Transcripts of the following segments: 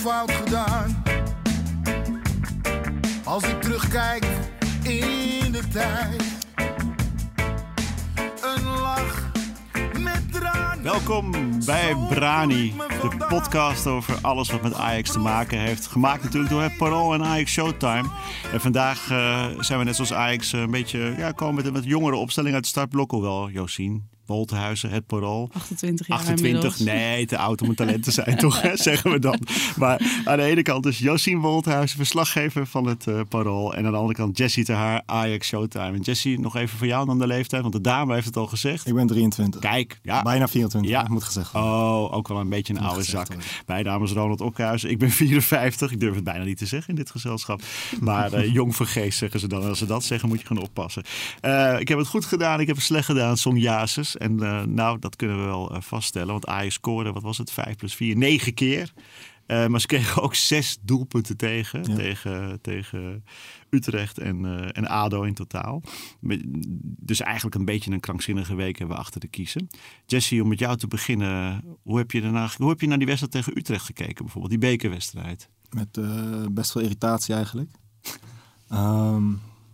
Fout gedaan. Als ik terugkijk in de tijd, een lach met tranen. Welkom bij Brani, de podcast over alles wat met Ajax te maken heeft. Gemaakt natuurlijk door het Parool en Ajax Showtime. En vandaag eh, zijn we net zoals Ajax eh, een beetje ja, komen met een wat jongere opstelling uit de startblok. Hoewel, Josien, Woltenhuizen, het Parool. 28 jaar 28, inmiddels. nee, te oud om een talent te zijn, toch? hè, zeggen we dan. Maar aan de ene kant is Josien Wolthuizen, verslaggever van het eh, Parool. En aan de andere kant Jessie te haar, Ajax Showtime. En Jessie, nog even voor jou dan de leeftijd, want de dame heeft het al gezegd. Ik ben 23. Kijk, ja. Bijna 24, Ja. moet gezegd worden. Oh, ook wel een beetje een Moet oude gezegd zak. worden. Mijn naam is Ronald Okhuizen. Ik ben 54. Ik durf het bijna niet te zeggen in dit gezelschap. Maar eh, jong van geest zeggen ze dan. Als ze dat zeggen, moet je gewoon oppassen. Eh, ik heb het goed gedaan. Ik heb het slecht gedaan. Som Jasus. En eh, nou, dat kunnen we wel eh, vaststellen. Want Ajax scoorde, wat was het? 5 plus 4, 9 keer. Eh, maar ze kregen ook zes doelpunten tegen. Ja. Tegen, tegen Utrecht en, en ADO in totaal. Dus eigenlijk een beetje een krankzinnige week hebben we achter de kiezen. Jesse, om met jou te beginnen. Hoe heb je, daarna, hoe heb je naar die wedstrijd tegen Utrecht gekeken? Bijvoorbeeld die bekerwedstrijd. Met best veel irritatie eigenlijk. Ehm,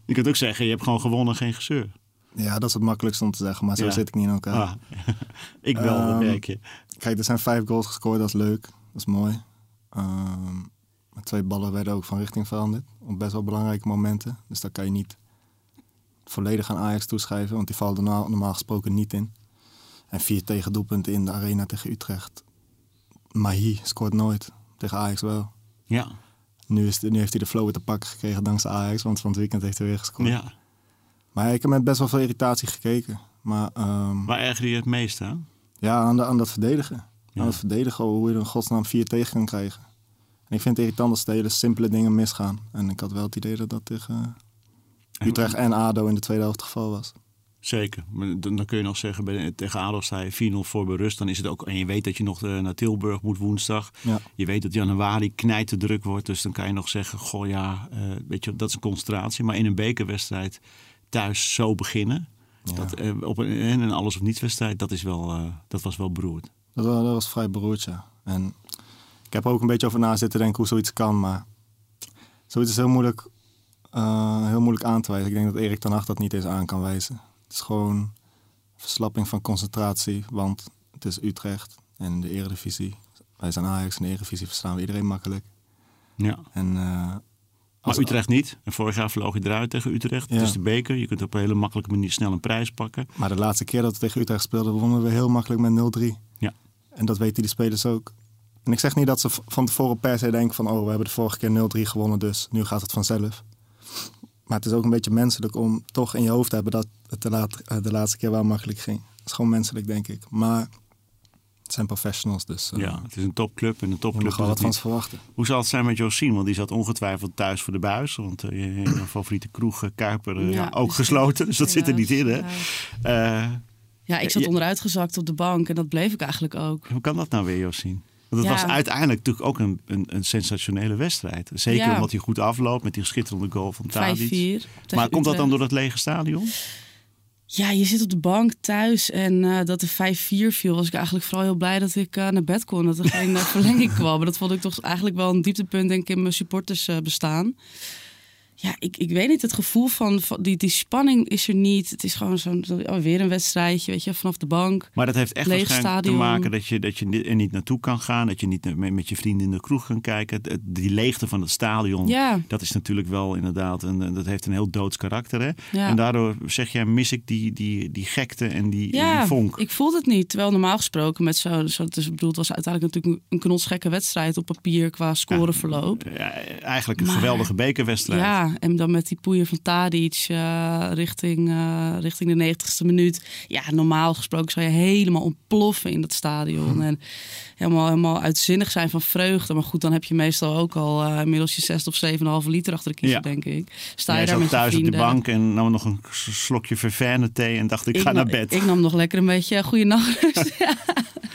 Je kunt ook zeggen, je hebt gewoon gewonnen, geen gezeur. Ja, dat is het makkelijkste om te zeggen, maar zo Ja. zit ik niet in elkaar. Ah, ik wel, dat Ehm, merk je. Kijk, er zijn vijf goals gescoord, dat is leuk. Dat is mooi. Maar twee ballen werden ook van richting veranderd. Op best wel belangrijke momenten. Dus daar kan je niet volledig aan Ajax toeschrijven, want die vallen er normaal, normaal gesproken niet in. En vier tegendoelpunten in de arena tegen Utrecht. Mahi scoort nooit. Tegen Ajax wel. Ja, Nu, is de- nu heeft hij de flow weer te pakken gekregen dankzij Ajax, want van het weekend heeft hij weer gescoord. ja. Maar ik heb met best wel veel irritatie gekeken. Maar ehm, Waar erger je het meest aan? ja, aan, de, aan dat verdedigen. Ja. Aan het verdedigen, hoe je er in godsnaam vier tegen kan krijgen. En ik vind het irritant als hele simpele dingen misgaan. En ik had wel het idee dat dat tegen Utrecht en ADO in de tweede helft het geval was. Zeker. Maar dan, kun je nog zeggen, bij, tegen ADO sta je 4-0 voor bij rust. Dan is het ook, en je weet dat je nog eh, naar Tilburg moet woensdag. Ja. Je weet dat januari knijt druk wordt. Dus dan kan je nog zeggen, goh ja, eh, weet je, dat is een concentratie. Maar in een bekerwedstrijd thuis zo beginnen. Ja. Dat, eh, op een, en een alles of niets wedstrijd, dat, is wel, eh, dat was wel beroerd. Dat, dat was vrij beroerd, ja. En ik heb er ook een beetje over na zitten denken hoe zoiets kan. Maar zoiets is heel moeilijk, eh, heel moeilijk aan te wijzen. Ik denk dat Erik ten Hag dat niet eens aan kan wijzen. Het is gewoon verslapping van concentratie. Want het is Utrecht en in de eredivisie. Wij zijn Ajax en de eredivisie verstaan we iedereen makkelijk. Ja. En, Maar Utrecht niet. En vorig jaar vloog je eruit tegen Utrecht. Ja. Het is de beker. Je kunt op een hele makkelijke manier snel een prijs pakken. maar de laatste keer dat we tegen Utrecht speelden, wonnen we heel makkelijk met 0-3. Ja. En dat weten die spelers ook. En ik zeg niet dat ze van tevoren per se denken van... oh, we hebben de vorige keer 0-3 gewonnen, dus nu gaat het vanzelf. Maar het is ook een beetje menselijk om toch in je hoofd te hebben... dat het de, laat- eh, de laatste keer wel makkelijk ging. Het is gewoon menselijk, denk ik. Maar het zijn professionals, dus uh, Ja, het is een topclub. En een je topclub mag doet wat het van ze verwachten. Hoe zal het zijn met Josien? Want die zat ongetwijfeld thuis voor de buis. Want eh, je, je favoriete kroeg, eh, Kuiper, eh, ja, ook dus- gesloten. Dus dat zit er niet in, hè? Ja. Eh, Ja, ik zat Ja. onderuitgezakt op de bank en dat bleef ik eigenlijk ook. hoe kan dat nou weer, Josien? Want het Ja. was uiteindelijk natuurlijk ook een, een, een sensationele wedstrijd. Zeker Ja. omdat hij goed afloopt met die schitterende goal van 5-4. Tadic. Maar komt dat dan door dat lege stadion? Ja, je zit op de bank thuis en eh, dat er 5-4 viel, was ik eigenlijk vooral heel blij dat ik eh, naar bed kon. Dat er geen eh, verlenging kwam. Dat vond ik toch eigenlijk wel een dieptepunt denk ik in mijn supporters bestaan. Ja, ik, ik weet niet, het gevoel van, van die, die spanning is er niet. Het is gewoon zo'n zo, oh, weer een wedstrijdje, weet je, vanaf de bank. Maar dat heeft echt waarschijnlijk stadion. te maken dat je, dat je er niet naartoe kan gaan. Dat je niet met, met je vrienden in de kroeg kan kijken. Het- Die leegte van het stadion, Ja. dat is natuurlijk wel inderdaad, een, dat heeft een heel doods karakter. Hè? Ja. En daardoor zeg jij, mis ik die, die, die gekte en die, en Ja, die vonk. ik voelde het niet. Terwijl normaal gesproken met zo, zo dus bedoel, het was uiteindelijk natuurlijk een, een knotsgekke wedstrijd op papier qua scoreverloop. Ja, eigenlijk een Maar- geweldige bekerwedstrijd. Ja, en dan met die poeier van Tadic eh, richting, eh, richting de 90ste minuut. Ja, normaal gesproken zou je helemaal ontploffen in dat stadion. Hm. En helemaal, helemaal uitzinnig zijn van vreugde. Maar goed, dan heb je meestal ook al eh, inmiddels je 6 of 7,5 liter achter de kiezer, Ja. denk ik. Sta je Jij daar met thuis op de bank en nam nog een slokje ververne thee en dacht ik, ga naar bed. Ik, nam nog lekker een beetje goede nachtrust. ja.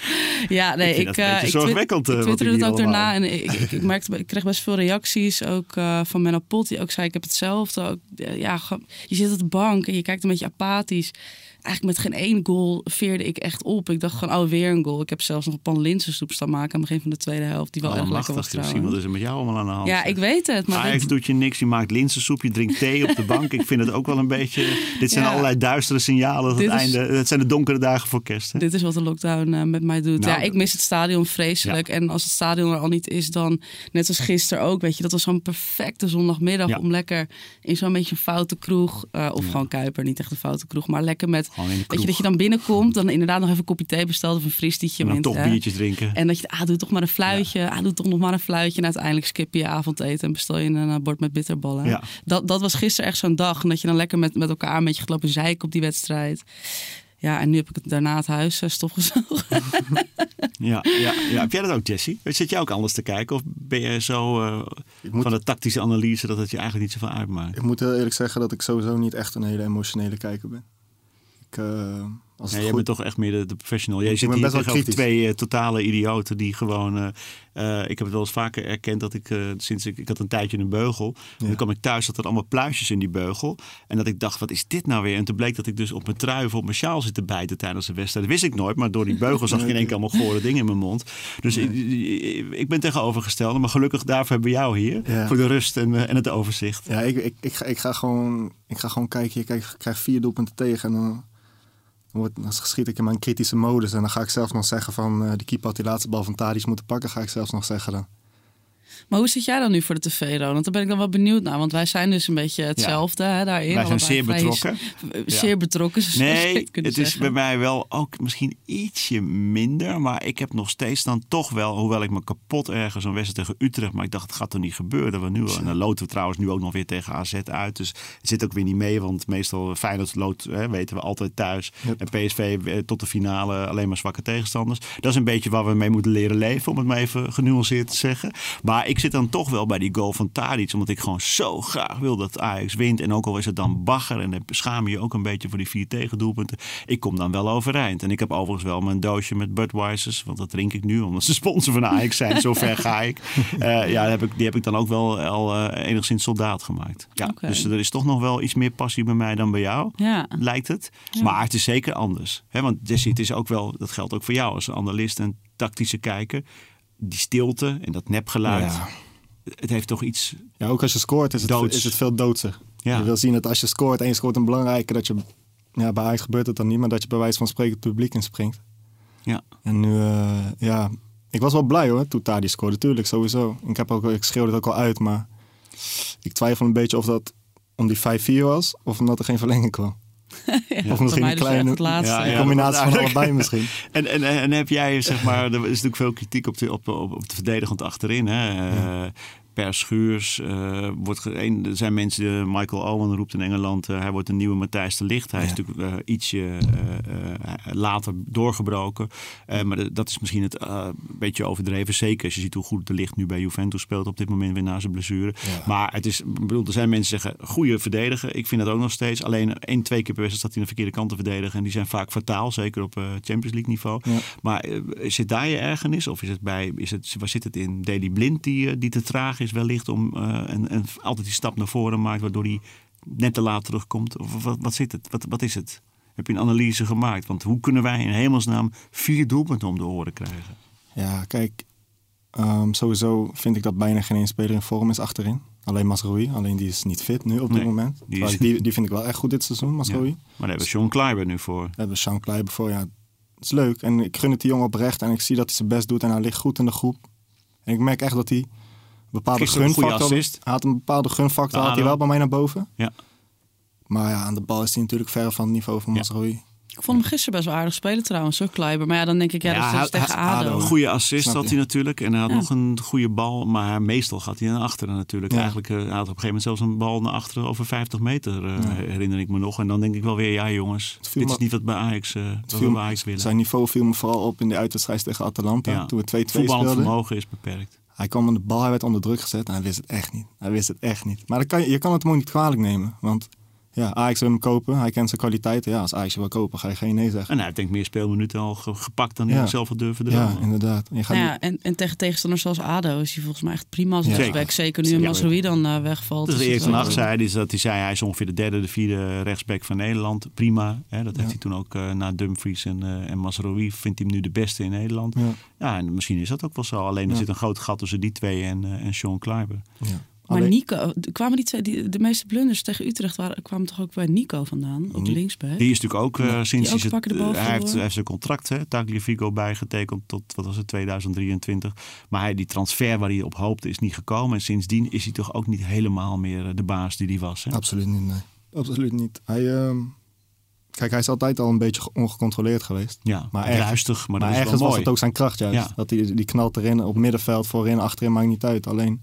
ja, nee, Ik ik, eh, ik twi- eh, Ik twitterde het ook daarna en ik, ik, ik merkte, ik kreeg best veel reacties, ook eh, van Menno Pot, die ook zei, ik heb hetzelfde. Ook, ja, je zit op de bank en je kijkt een beetje apathisch. Eigenlijk met geen één goal veerde ik echt op. Ik dacht gewoon, oh, weer een goal. Ik heb zelfs nog een pan linzensoep staan maken aan het begin van de tweede helft, die wel Oh, erg lekker was Zie, wat trouwens. is er met jou allemaal aan de hand? Ja, ik weet het, maar Ajax dit- doet je niks, je maakt linzensoep, je drinkt thee op de bank. Ik vind het ook wel een beetje... Dit zijn Ja. allerlei duistere signalen. Het, is- einde, het zijn de donkere dagen voor kerst. Hè? Dit is wat de lockdown eh, met mij doet. Nou, ja, ik mis het stadion vreselijk. En als het stadion er al niet is, dan net als gisteren ook. Weet je, dat was zo'n perfecte zondagmiddag Ja. om lekker in zo'n beetje een foute kroeg. eh, of gewoon Kuiper, niet echt een foute kroeg. Maar lekker met. Weet je, dat je dan binnenkomt, dan inderdaad nog even een kopje thee bestelt of een fristietje. En dan toch hè. biertjes drinken. En dat je, ah, doe toch maar een fluitje. Ah, doe toch nog maar een fluitje. En uiteindelijk skip je je avondeten en bestel je een eh, bord met bitterballen. Ja. Dat, dat was gisteren echt zo'n dag. En dat je dan lekker met, met elkaar een beetje gaat lopen zeiken op die wedstrijd. Ja, en nu heb ik het daarna het huis uh, stofgezogen. Ja, ja, ja. Heb jij dat ook, Jesse? Zit jij ook anders te kijken? Of ben je zo eh, moet- van de tactische analyse dat het je eigenlijk niet zoveel uitmaakt? Ik moet heel eerlijk zeggen dat ik sowieso niet echt een hele emotionele kijker ben. Ik, eh, als jij goed... bent toch echt meer de, de professional. Jij zit ben hier best wel tegenover twee eh, totale idioten die gewoon... eh, ik heb het wel eens vaker erkend dat ik sinds ik... Ik had een tijdje een beugel. En dan kwam ik thuis, dat er allemaal pluisjes in die beugel. En dat ik dacht, wat is dit nou weer? En toen bleek dat ik dus op mijn trui of op mijn sjaal zit te bijten tijdens de wedstrijd. Dat wist ik nooit, maar door die beugel zag ik in één keer allemaal gore dingen in mijn mond. Dus ik, ik ben tegenovergestelde. Maar gelukkig daarvoor hebben we jou hier. Ja. Voor de rust en, en het overzicht. Ja, ik, ik, ik, ga, ik, ga gewoon, ik ga gewoon kijken. Je krijgt, krijgt vier doelpunten tegen. En dan, wordt, dan schiet ik in mijn kritische modus. En dan ga ik zelfs nog zeggen van... eh de keeper had die laatste bal van Tadic moeten pakken. Ga ik zelfs nog zeggen dan. Maar hoe zit jij dan nu voor de tv, Ronald? Daar ben ik dan wel benieuwd naar. Want wij zijn dus een beetje hetzelfde hè, daarin. Wij zijn zeer betrokken. Zeer betrokken, zoals je Nee, het is bij mij wel ook misschien ietsje minder. Maar ik heb nog steeds dan toch wel, hoewel ik me kapot ergens een wedstrijd tegen Utrecht. Maar ik dacht, het gaat toch niet gebeuren. Dat we nu, en dan loten we trouwens nu ook nog weer tegen AZ uit. Dus het zit ook weer niet mee. Want meestal Feyenoord lood, hè, weten we altijd thuis. En PSV eh, tot de finale alleen maar zwakke tegenstanders. Dat is een beetje waar we mee moeten leren leven. Om het maar even genuanceerd te zeggen. Maar ik zit dan toch wel bij die goal van Tadic. Omdat ik gewoon zo graag wil dat Ajax wint. En ook al is het dan bagger. En dan schaam je je ook een beetje voor die vier tegendoelpunten. Ik kom dan wel overeind. En ik heb overigens wel mijn doosje met Budweisers. Want dat drink ik nu. Omdat ze sponsor van Ajax zijn. Zo ver ga ik. Eh, ja, heb ik, die heb ik dan ook wel al eh, enigszins soldaat gemaakt. Ja. Dus er is toch nog wel iets meer passie bij mij dan bij jou. Ja. Lijkt het. Maar het is zeker anders. Hè? Want Jesse, het is ook wel, dat geldt ook voor jou als analist en tactische kijker. Die stilte en dat nepgeluid. Ja. Het heeft toch iets Ja, ook als je scoort is het, Doods. is het veel doodser. Ja. Je wil zien dat als je scoort en je scoort een belangrijke... dat je, ja, bij Ajax gebeurt het dan niet... maar dat je bij wijze van spreken het publiek inspringt. Ja. En nu, eh, ja... Ik was wel blij hoor, toen Tadi scoorde. Tuurlijk, sowieso. Ik, heb ook, ik schreeuwde het ook al uit, maar... Ik twijfel een beetje of dat om die 5-4 was... of omdat er geen verlenging kwam. Ja, Of misschien een dus kleine. Ja, combinatie van allebei misschien. En, en, en heb jij, zeg maar, er is natuurlijk veel kritiek op, de, op, op, op het verdedigend achterin. Hè? Per Schuurs eh, wordt een, er zijn mensen, eh, Michael Owen roept in Engeland, eh, hij wordt een nieuwe Matthijs de Licht. Hij is natuurlijk ietsje later doorgebroken. Maar dat is misschien het een beetje overdreven. Zeker als je ziet hoe goed de Licht nu bij Juventus speelt op dit moment weer na zijn blessure. Ja. Maar het is, bedoel, er zijn mensen die zeggen, goede verdediger. Ik vind dat ook nog steeds. Alleen één, twee keer per wedstrijd staat hij aan de verkeerde kant te verdedigen. En die zijn vaak fataal, zeker op Champions League niveau. Ja. Maar zit daar je ergernis? Of is het bij, is het, waar zit het in? Daily Blind die, die te traag is wellicht om eh, en, en altijd die stap naar voren maakt, waardoor hij net te laat terugkomt? Of wat, wat zit het? Wat, wat is het? Heb je een analyse gemaakt? Want hoe kunnen wij in hemelsnaam vier doelpunten om de oren krijgen? Ja, kijk, Ehm, sowieso vind ik dat bijna geen één speler in vorm is achterin. Alleen Masroei, alleen die is niet fit nu op dit Nee, moment. die Die, is- die, die vind ik wel echt goed dit seizoen, Masroei. Ja. Maar daar hebben we Sean Kleiber nu voor. We hebben Sean Kleiber voor, ja. Het is leuk en ik gun het die jongen oprecht en ik zie dat hij zijn best doet en hij ligt goed in de groep. En ik merk echt dat hij bepaalde Gisteren een goede gunfactor... assist. Hij had een bepaalde gunfactor, had hij wel bij mij naar boven. Ja. Maar ja, aan de bal is hij natuurlijk ver van het niveau van Ja. Masroei. Ik vond hem gisteren best wel aardig spelen trouwens, Kleiber. Maar ja, dan denk ik, ja, dat is hij- dus tegen hij- ADO. Een goede assist Snap had je. hij natuurlijk. En hij had Ja. nog een goede bal. Maar meestal gaat hij naar achteren natuurlijk. Ja. Eigenlijk eh, hij had op een gegeven moment zelfs een bal naar achteren over 50 meter. eh, Ja. Herinner ik me nog. En dan denk ik wel weer, ja jongens. Het viel Dit is niet wat bij Ajax, eh, wat we bij Ajax willen. Zijn niveau viel me vooral op in de uitwedstrijd tegen Atalanta. Ja. Toen we 2-2 Voetballend speelden. vermogen is beperkt. Hij kwam aan de bal, hij werd onder druk gezet en hij wist het echt niet. Hij wist het echt niet. Maar kan je, kan het hem ook niet kwalijk nemen. Want ja, Ajax wil hem kopen, hij kent zijn kwaliteiten. Ja, als Ajax je wil kopen, ga je geen nee zeggen. En hij heeft denk ik meer speelminuten al ge- gepakt dan hij Ja. zelf had durven Ja, dromen. inderdaad. Je gaat Nou ja, en, en tegen tegenstanders zoals ADO is hij volgens mij echt prima als Ja. rechtsback. Zeker nu Ja. Masroei dan eh, wegvalt. Dus wel- Hag zei, is dat hij zei hij is ongeveer de derde, de vierde rechtsback van Nederland. Prima. Hè, dat heeft hij toen ook eh, na Dumfries en, eh en vindt hij hem nu de beste in Nederland. ja, Ja, en misschien is dat ook wel zo. Alleen er Ja. zit een groot gat tussen die twee en, eh, en Sean Kleiber. ja. Maar Alleen- Nico, kwamen die twee, die, de meeste blunders tegen Utrecht waren, kwamen toch ook bij Nico vandaan, op linksback? Die is natuurlijk ook eh, sinds ook hij de eh, hij heeft, hij heeft zijn contract, hè, Tagliafico, bijgetekend tot wat was het, 2023. Maar hij, die transfer waar hij op hoopte is niet gekomen. En sindsdien is hij toch ook niet helemaal meer eh, de baas die hij was. Hè? Absoluut niet, nee. Absoluut niet. Hij, ehm, kijk, hij is altijd al een beetje ongecontroleerd geweest. Ja, Maar ergens- ruistig, maar, Maar, dat is ergens wel was het ook zijn kracht juist. Ja. Dat hij die knalt erin, op middenveld, voorin, achterin, maakt niet uit. Alleen,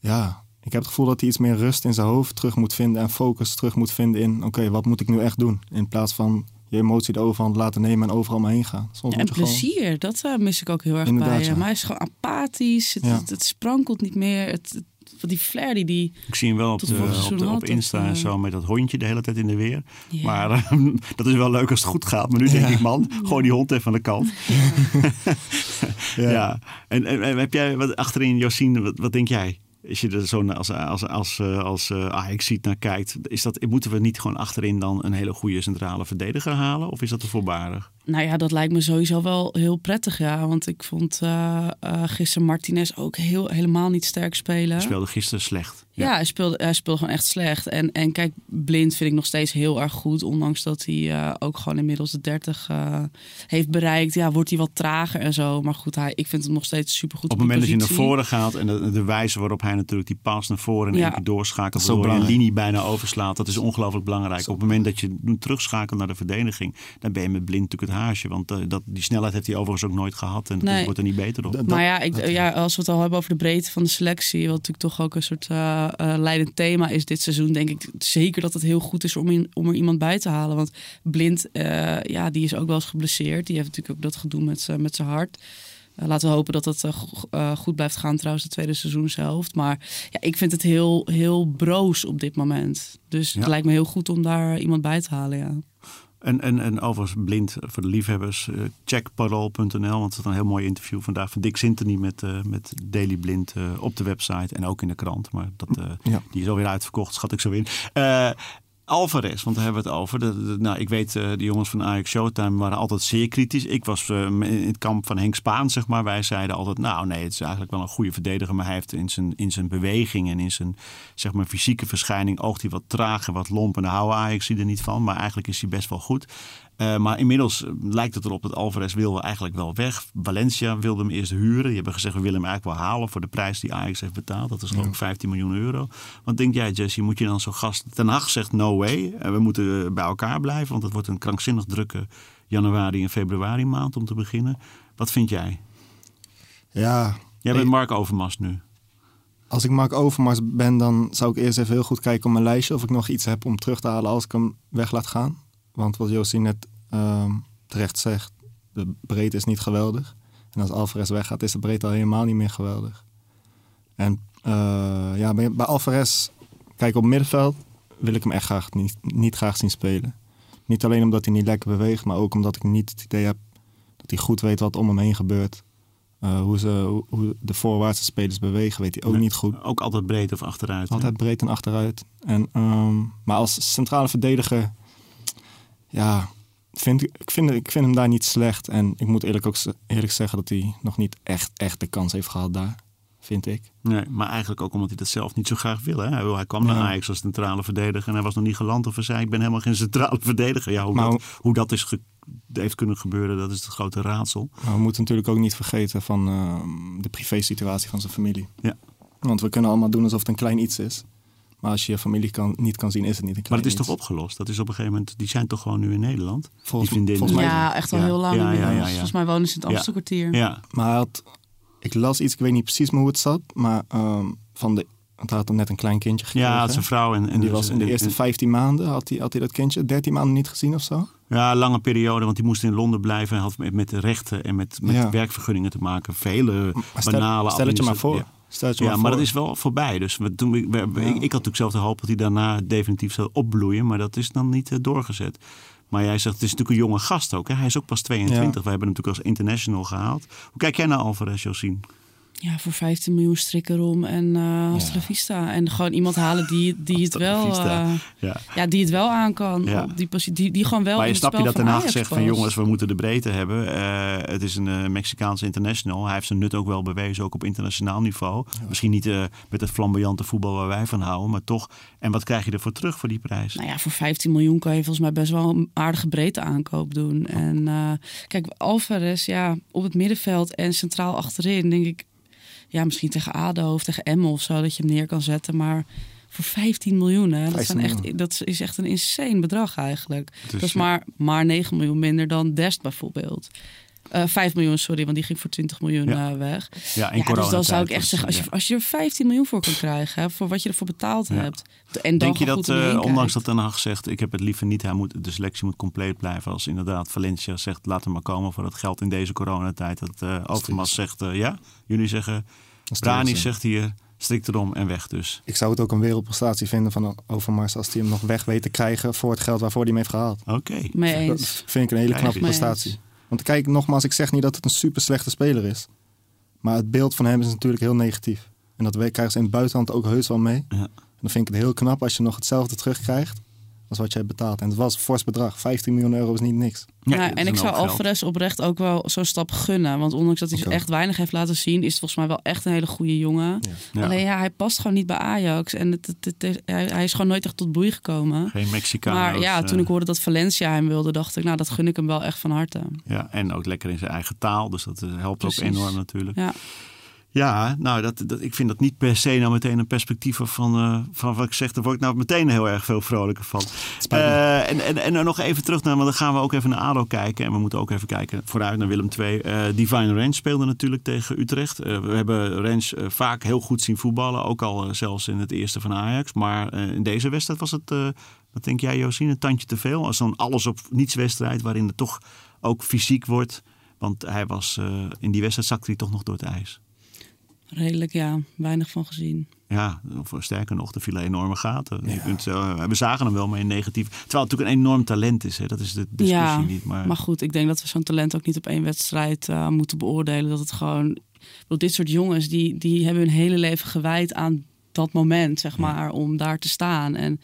ja, ik heb het gevoel dat hij iets meer rust in zijn hoofd terug moet vinden en focus terug moet vinden in, oké, wat moet ik nu echt doen? In plaats van je emotie de overhand laten nemen en overal maar heen gaan. Soms Ja, en gewoon- plezier, dat eh, mis ik ook heel erg Inderdaad, bij hem. ja. Hij is gewoon apathisch, het, Ja. het, het sprankelt niet meer. Het, het- van die flair die die... Ik zie hem wel op, de, op, de, Insta en eh, zo met dat hondje de hele tijd in de weer. Ja. Maar eh, dat is wel leuk als het goed gaat. Maar nu denk Ja. ik, man, gooi die hond even aan de kant. Ja. Ja. En, en, en heb jij wat achterin, Josien, wat, wat denk jij? Als je er zo naar- als, als, als, eh, als eh, Ajax ziet naar kijkt, is dat, moeten we niet gewoon achterin dan een hele goede centrale verdediger halen? Of is dat te voorbarig? Nou ja, dat lijkt me sowieso wel heel prettig, ja. Want ik vond eh, gisteren Martinez ook heel, helemaal niet sterk spelen. Hij speelde gisteren slecht. Ja, hij, speelde, hij speelde gewoon echt slecht. En, en kijk, Blind vind ik nog steeds heel erg goed. Ondanks dat hij eh, ook gewoon inmiddels de 30 eh, heeft bereikt. Ja, wordt hij wat trager en zo. Maar goed, hij, ik vind hem nog steeds supergoed Op het moment dat je naar voren gaat en de, de wijze waarop hij natuurlijk die pas naar voren en Ja. één keer doorschakelt, Dat is zo waardoor je een belangrijk. linie bijna overslaat, dat is ongelooflijk belangrijk. Op het moment dat je terugschakelt naar de verdediging, dan ben je met blind natuurlijk het haasje. Want eh, dat, die snelheid heeft hij overigens ook nooit gehad en dat Nee. wordt er niet beter op. Dat- Maar ja, ik, ja, als we het al hebben over de breedte van de selectie, wat natuurlijk toch ook een soort eh, eh, leidend thema is dit seizoen, denk ik zeker dat het heel goed is om, in, om er iemand bij te halen. Want Blind, eh, ja, die is ook wel eens geblesseerd. Die heeft natuurlijk ook dat gedoe met, z'n- met zijn hart. Eh, laten we hopen dat eh, eh, goed blijft gaan trouwens de tweede seizoenshelft. Maar ja, ik vind het heel, heel broos op dit moment. Dus Ja. het lijkt me heel goed om daar iemand bij te halen, ja. En, en, en overigens blind voor de liefhebbers, check parool.nl, want het is een heel mooi interview vandaag van Dick Sintony met, eh, met Daily Blind eh, op de website en ook in de krant. Maar dat, Ja. die is alweer uitverkocht, schat ik zo in. Alvarez, want daar hebben we het over. Nou, ik weet, eh, de jongens van Ajax Showtime waren altijd zeer kritisch. Ik was eh, in het kamp van Henk Spaan, zeg maar. Wij zeiden altijd, nou nee, het is eigenlijk wel een goede verdediger. Maar hij heeft in zijn, in zijn beweging en in zijn zeg maar, fysieke verschijning... oogt hij wat traag en wat lomp. En daar houden Ajax er niet van. Maar eigenlijk is hij best wel goed. Eh, maar inmiddels eh, lijkt het erop dat Alvarez wil eigenlijk wel weg. Valencia wilde hem eerst huren. Die hebben gezegd, we willen hem eigenlijk wel halen... voor de prijs die Ajax heeft betaald. Dat is geloof ik 15 miljoen euro. Wat denk jij, Jesse? Moet je dan zo'n gast... Ten Hag zegt no way. En we moeten eh, bij elkaar blijven. Want het wordt een krankzinnig drukke januari en februari maand om te beginnen. Wat vind jij? Ja, Jij bent Mark Overmars nu. als ik Mark Overmars ben, dan zou ik eerst even heel goed kijken op mijn lijstje of ik nog iets heb om terug te halen als ik hem weg laat gaan. Want wat Josie net ehm, terecht zegt, de breedte is niet geweldig. En als Alvarez weggaat, is de breedte al helemaal niet meer geweldig. En eh, ja, bij, bij Alvarez, kijk op middenveld, wil ik hem echt graag niet, niet graag zien spelen. Niet alleen omdat hij niet lekker beweegt, maar ook omdat ik niet het idee heb dat hij goed weet wat om hem heen gebeurt. Eh, hoe, ze, hoe, de voorwaartse spelers bewegen, weet hij ook Nee. niet goed. Ook altijd breed of achteruit. hè? Altijd breed en achteruit. En, ehm, maar als centrale verdediger, ja, vind, ik, vind, ik vind hem daar niet slecht. En ik moet eerlijk ook eerlijk zeggen dat hij nog niet echt, echt de kans heeft gehad daar. Vind ik. Nee, maar eigenlijk ook omdat hij dat zelf niet zo graag wil. Hè? Hij, kwam naar Ja. Ajax als centrale verdediger en hij was nog niet geland of hij zei ik ben helemaal geen centrale verdediger. Ja, hoe, Maar dat, hoe dat is ge- heeft kunnen gebeuren, dat is het grote raadsel. Maar we moeten natuurlijk ook niet vergeten van eh, de privé-situatie van zijn familie. Ja. Want we kunnen allemaal doen alsof het een klein iets is. Maar als je je familie kan, niet kan zien, is het niet een Maar het is toch opgelost? Dat is op een gegeven moment, die zijn toch gewoon nu in Nederland? Volgens- volgens mij- Ja, echt al Ja. heel lang Ja, ja, inmiddels. ja, ja. Volgens mij wonen ze in het Ja. Amstelkwartier. Ja, Maar hij had, ik las iets, ik weet niet precies meer hoe het zat. Maar ehm, van de, want hij had dan net een klein kindje gekregen. ja, is een vrouw en, En die was in de eerste en- 15 maanden, had hij, had hij dat kindje 13 maanden niet gezien of zo? Ja, lange periode, want die moest in Londen blijven en had met, met de rechten en met, met Ja. werkvergunningen te maken. Vele Maar stel, banale stel het je maar voor. Ja, maar voor. dat is wel voorbij. Dus we, toen, we, we- Ja. ik, ik had natuurlijk zelf de hoop dat hij daarna definitief zou opbloeien. Maar dat is dan niet eh, doorgezet. Maar jij zegt, het is natuurlijk een jonge gast ook. Hè? Hij is ook pas 22. We hebben hem natuurlijk als international gehaald. Hoe kijk jij naar Alvarez, Josien? Ja, voor 15 miljoen strikken erom en eh Astra Vista. En gewoon iemand halen die, die het wel... Eh, Ja. ja, die het wel aan kan. Ja. Op die, die, die gewoon wel Maar je snap je dat van Den Haag Ajax zegt van jongens, we moeten de breedte hebben. Eh, het is een eh, Mexicaanse international. Hij heeft zijn nut ook wel bewezen, ook op internationaal niveau. Misschien niet eh, met het flamboyante voetbal waar wij van houden, maar toch. En wat krijg je ervoor terug voor die prijs? Nou ja, voor 15 miljoen kan je volgens mij best wel een aardige breedte aankoop doen. En eh, kijk, Alvarez, ja, op het middenveld en centraal achterin, denk ik, ja, misschien tegen ADO of tegen Emmen of zo, dat je hem neer kan zetten. Maar voor 15 miljoen, hè, dat, 15 zijn echt, dat is echt een insane bedrag eigenlijk. Dus, dat is maar, maar 9 miljoen minder dan Dest bijvoorbeeld. Eh 5 miljoen, sorry, want die ging voor 20 miljoen Ja. eh, weg. Ja, in Ja, dus dan zou ik echt zeggen, als je, als je er 15 miljoen voor kan krijgen, hè, voor wat je ervoor betaald Ja. hebt. En dan Denk je dat, eh, ondanks dat Den Haag zegt, ik heb het liever niet, hij moet, de selectie moet compleet blijven. Als inderdaad Valencia zegt, laat hem maar komen voor dat geld in deze coronatijd. Dat eh Overmars zegt, eh, ja, jullie zeggen, is Rani onzin. zegt hier, strikt erom en weg dus. Ik zou het ook een wereldprestatie vinden van Overmars als hij hem nog weg weet te krijgen voor het geld waarvoor hij hem heeft gehaald. Oké. Mee Dat eens. vind ik een hele knappe eens. prestatie. Want kijk, nogmaals, ik zeg niet dat het een super slechte speler is. Maar het beeld van hem is natuurlijk heel negatief. En dat krijgen ze in het buitenland ook heus wel mee. Ja. En dan vind ik het heel knap als je nog hetzelfde terugkrijgt als wat jij betaalt. En het was een fors bedrag. 15 miljoen euro is niet niks. Ja, en ik zou. Alvarez oprecht ook wel zo'n stap gunnen. Want ondanks dat hij ook. echt weinig heeft laten zien, is het volgens mij wel echt een hele goede jongen. Ja. Alleen ja, hij past gewoon niet bij Ajax. En het, het, het- het- hij, hij is gewoon nooit echt tot bloei gekomen. Geen Mexicaan. Maar ja, toen ik hoorde dat Valencia hem wilde, dacht ik, nou, dat gun ik hem wel echt van harte. Ja, en ook lekker in zijn eigen taal. Dus dat eh, helpt Precies. ook enorm natuurlijk. Ja. Ja, nou, dat, dat, ik vind dat niet per se nou meteen een perspectief van, eh, van wat ik zeg. Daar word ik nou meteen heel erg veel vrolijker van. Eh, en, en, en dan nog even terug naar, want dan gaan we ook even naar ADO kijken. En we moeten ook even kijken vooruit naar Willem II. Eh Divine Range speelde natuurlijk tegen Utrecht. We hebben Range vaak heel goed zien voetballen. Ook al zelfs in het eerste van Ajax. Maar in deze wedstrijd was het, wat denk jij Josien, een tandje te veel. Als zo'n alles op niets wedstrijd waarin het toch ook fysiek wordt. Want hij was, in die wedstrijd zakte hij toch nog door het ijs. Redelijk, ja. Weinig van gezien. Ja, of sterker nog, er vielen enorme gaten. Je kunt, eh, we zagen hem wel, maar in negatief. Terwijl het natuurlijk een enorm talent is. Hè? Dat is de discussie ja, niet. Maar, maar goed, ik denk dat we zo'n talent ook niet op één wedstrijd eh, moeten beoordelen. Dat het gewoon... dit soort jongens, die, die hebben hun hele leven gewijd aan dat moment, zeg maar, om daar te staan. En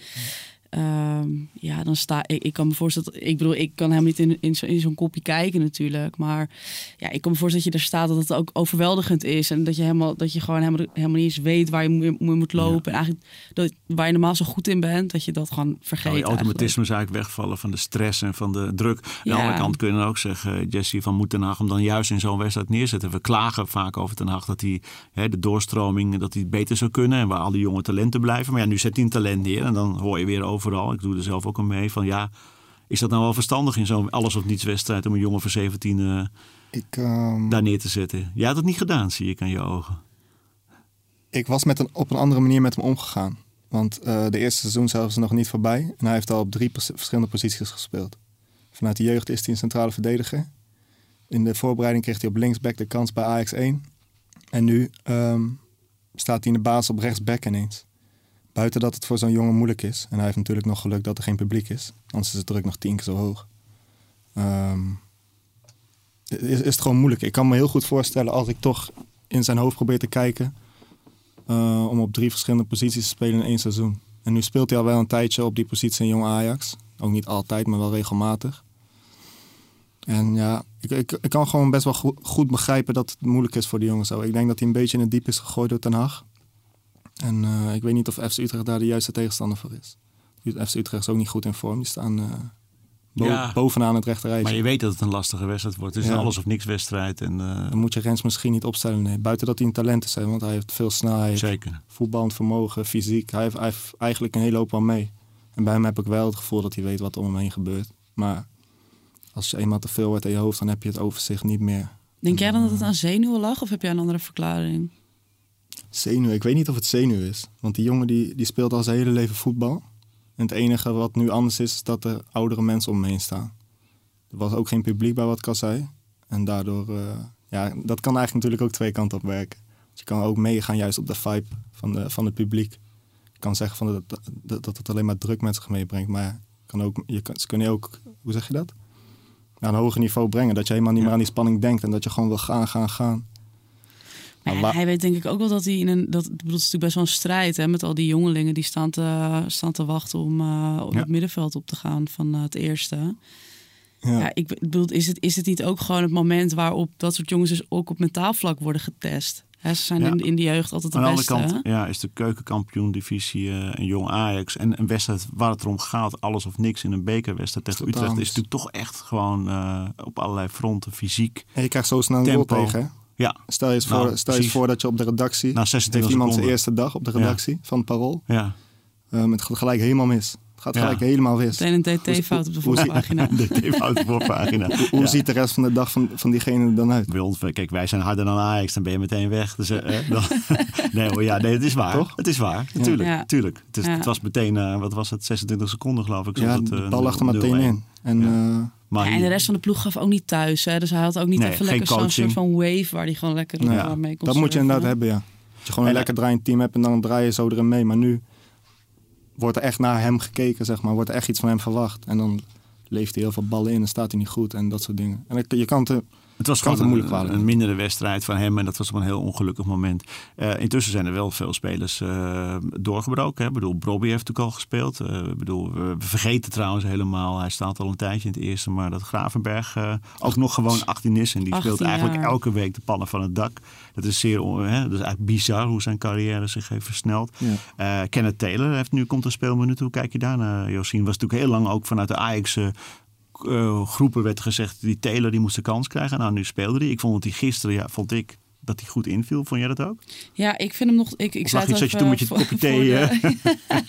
ehm, ja, dan sta ik. Ik kan me voorstellen. Ik bedoel, ik kan helemaal niet in, in, zo- in zo'n kopje kijken, natuurlijk. Maar ja, ik kan me voorstellen dat je er staat dat het ook overweldigend is. En dat je, helemaal, dat je gewoon helemaal, helemaal niet eens weet waar je moet, moet lopen. En eigenlijk dat, waar je normaal zo goed in bent, dat je dat gewoon vergeet. Nou, je eigenlijk. automatisme is eigenlijk wegvallen van de stress en van de druk. Aan de Ja. andere kant kun je dan ook zeggen, Jesse, van moet Ten Hag hem dan juist in zo'n wedstrijd neerzetten. We klagen vaak over Ten Hag dat hij hè, de doorstroming, dat hij beter zou kunnen. En waar al die jonge talenten blijven. Maar ja, nu zet hij een talent neer en dan hoor je weer overal. Ik doe er zelf ook aan mee van ja, is dat nou wel verstandig in zo'n alles of niets wedstrijd om een jongen van 17 eh, Ik, ehm, daar neer te zetten? Jij had het niet gedaan, zie ik aan je ogen. ik was met een, op een andere manier met hem omgegaan. Want eh, de eerste seizoen zelfs is nog niet voorbij. En hij heeft al op drie verschillende posities gespeeld. Vanuit de jeugd is hij een centrale verdediger. In de voorbereiding kreeg hij op linksback de kans bij Ajax 1. En nu ehm, staat hij in de baas op rechtsback ineens. Buiten dat het voor zo'n jongen moeilijk is. En hij heeft natuurlijk nog geluk dat er geen publiek is. Anders is de druk nog tien keer zo hoog. Ehm, is, is het gewoon moeilijk. Ik kan me heel goed voorstellen als ik toch in zijn hoofd probeer te kijken... eh, om op drie verschillende posities te spelen in één seizoen. En nu speelt hij al wel een tijdje op die positie in Jong Ajax. Ook niet altijd, maar wel regelmatig. En ja, ik, ik, kan gewoon best wel goed, begrijpen dat het moeilijk is voor die jongens. Zo. Ik denk dat hij een beetje in het diep is gegooid door Ten Hag. En eh, ik weet niet of FC Utrecht daar de juiste tegenstander voor is. FC Utrecht is ook niet goed in vorm. Die staan eh, bo- Ja. bovenaan het rechterrijtje. Maar je weet dat het een lastige wedstrijd wordt. Het is Ja. een alles of niks wedstrijd. En, eh, Dan moet je Rens misschien niet opstellen. Nee. Buiten dat hij een talent is, hè, want hij heeft veel snelheid, zeker. voetballend vermogen, fysiek. Hij heeft, hij heeft eigenlijk een hele hoop aan mee. En bij hem heb ik wel het gevoel dat hij weet wat er om hem heen gebeurt. Maar als je eenmaal te veel wordt in je hoofd, dan heb je het overzicht niet meer. Denk jij dan dat het aan zenuwen lag of heb jij een andere verklaring? Zenuw, ik weet niet of het zenuw is. Want die jongen die, die speelt al zijn hele leven voetbal. En het enige wat nu anders is, is dat er oudere mensen om me heen staan. Er was ook geen publiek bij wat ik al zei. En daardoor, eh, ja, dat kan eigenlijk natuurlijk ook twee kanten op werken. Dus je kan ook meegaan juist op de vibe van, de, van het publiek. Je kan zeggen van dat, dat, dat het alleen maar druk met zich meebrengt. Maar kan ook, je kan, ze kunnen je ook, hoe zeg je dat? Naar een hoger niveau brengen. Dat je helemaal niet Ja. meer aan die spanning denkt. En dat je gewoon wil gaan, gaan, gaan. Maar ja, wa- hij weet denk ik ook wel dat hij in een. Dat, ik bedoel, het is natuurlijk best wel een strijd hè, met al die jongelingen die staan te, staan te wachten om uh, op Ja. het middenveld op te gaan van uh, het eerste. Ja. Ja, ik bedoel, is het, is het niet ook gewoon het moment waarop dat soort jongens dus ook op mentaal vlak worden getest? Hè, ze zijn Ja. in, in de jeugd altijd de Aan de beste. andere kant ja, is de keukenkampioen-divisie eh, een jong Ajax. En een wedstrijd waar het erom gaat, alles of niks in een bekerwedstrijd tegen Utrecht, is natuurlijk toch echt gewoon eh, op allerlei fronten fysiek. En je krijgt zo snel een goal Tempo. tegen. hè? Ja, Stel je eens, Nou, voor, stel je eens precies. voor dat je op de redactie... na 26 heeft iemand zijn seconden. eerste dag op de redactie van het Parool. Ja, Um, het gaat gelijk helemaal mis. Het gaat Ja. gelijk helemaal mis. Meteen een DT-fout op de Hoe zie- voorpagina. de voorpagina. Hoe Ja. ziet de rest van de dag van, van diegene er dan uit? Bij ons, kijk, wij zijn harder dan Ajax, dan ben je meteen weg. Dus, eh, eh, dan, nee hoor, ja, nee, het is waar. Toch? Het is waar, natuurlijk. Ja. natuurlijk. Het, is, het was meteen, eh, wat was het, 26 seconden geloof ik. Ja, het, de eh, bal lag er 0-1. meteen in. En Ja. Maar Ja, en de rest van de ploeg gaf ook niet thuis. Hè? Dus hij had ook niet Nee, even lekker zo'n soort van wave waar hij gewoon lekker eh, mee kon dat moet je inderdaad hebben, ja. Dat je gewoon een En, lekker draaiend team hebt en dan draai je zo erin mee. Maar nu wordt er echt naar hem gekeken, zeg maar. Wordt er echt iets van hem verwacht. En dan leeft hij heel veel ballen in en staat hij niet goed en dat soort dingen. En dan- je kan het... Het was gewoon moeilijk een, kwalijk. een mindere wedstrijd van hem en dat was op een heel ongelukkig moment. Eh, intussen zijn er wel veel spelers eh, doorgebroken. Hè. Ik bedoel, Bobby heeft natuurlijk al gespeeld. Eh, ik bedoel, we vergeten trouwens helemaal, hij staat al een tijdje in het eerste, maar dat Gravenberg eh, ook nog gewoon 18 is en die 18 speelt eigenlijk jaar. elke week de pannen van het dak. Dat is zeer, hè, dat is eigenlijk bizar hoe zijn carrière zich heeft versneld. Ja. Eh, Kenneth Taylor heeft nu komt een speelminuut. Hoe kijk je daar naar, Josien? Was natuurlijk heel lang ook vanuit de Ajax groepen werd gezegd die Taylor die moest de kans krijgen. Nou, nu speelde hij. Ik vond dat hij gisteren, ja, vond ik dat hij goed inviel. Vond jij dat ook? Ja, ik vind hem nog... Ik, ik Of zei lag je- toen met je kopje thee, de-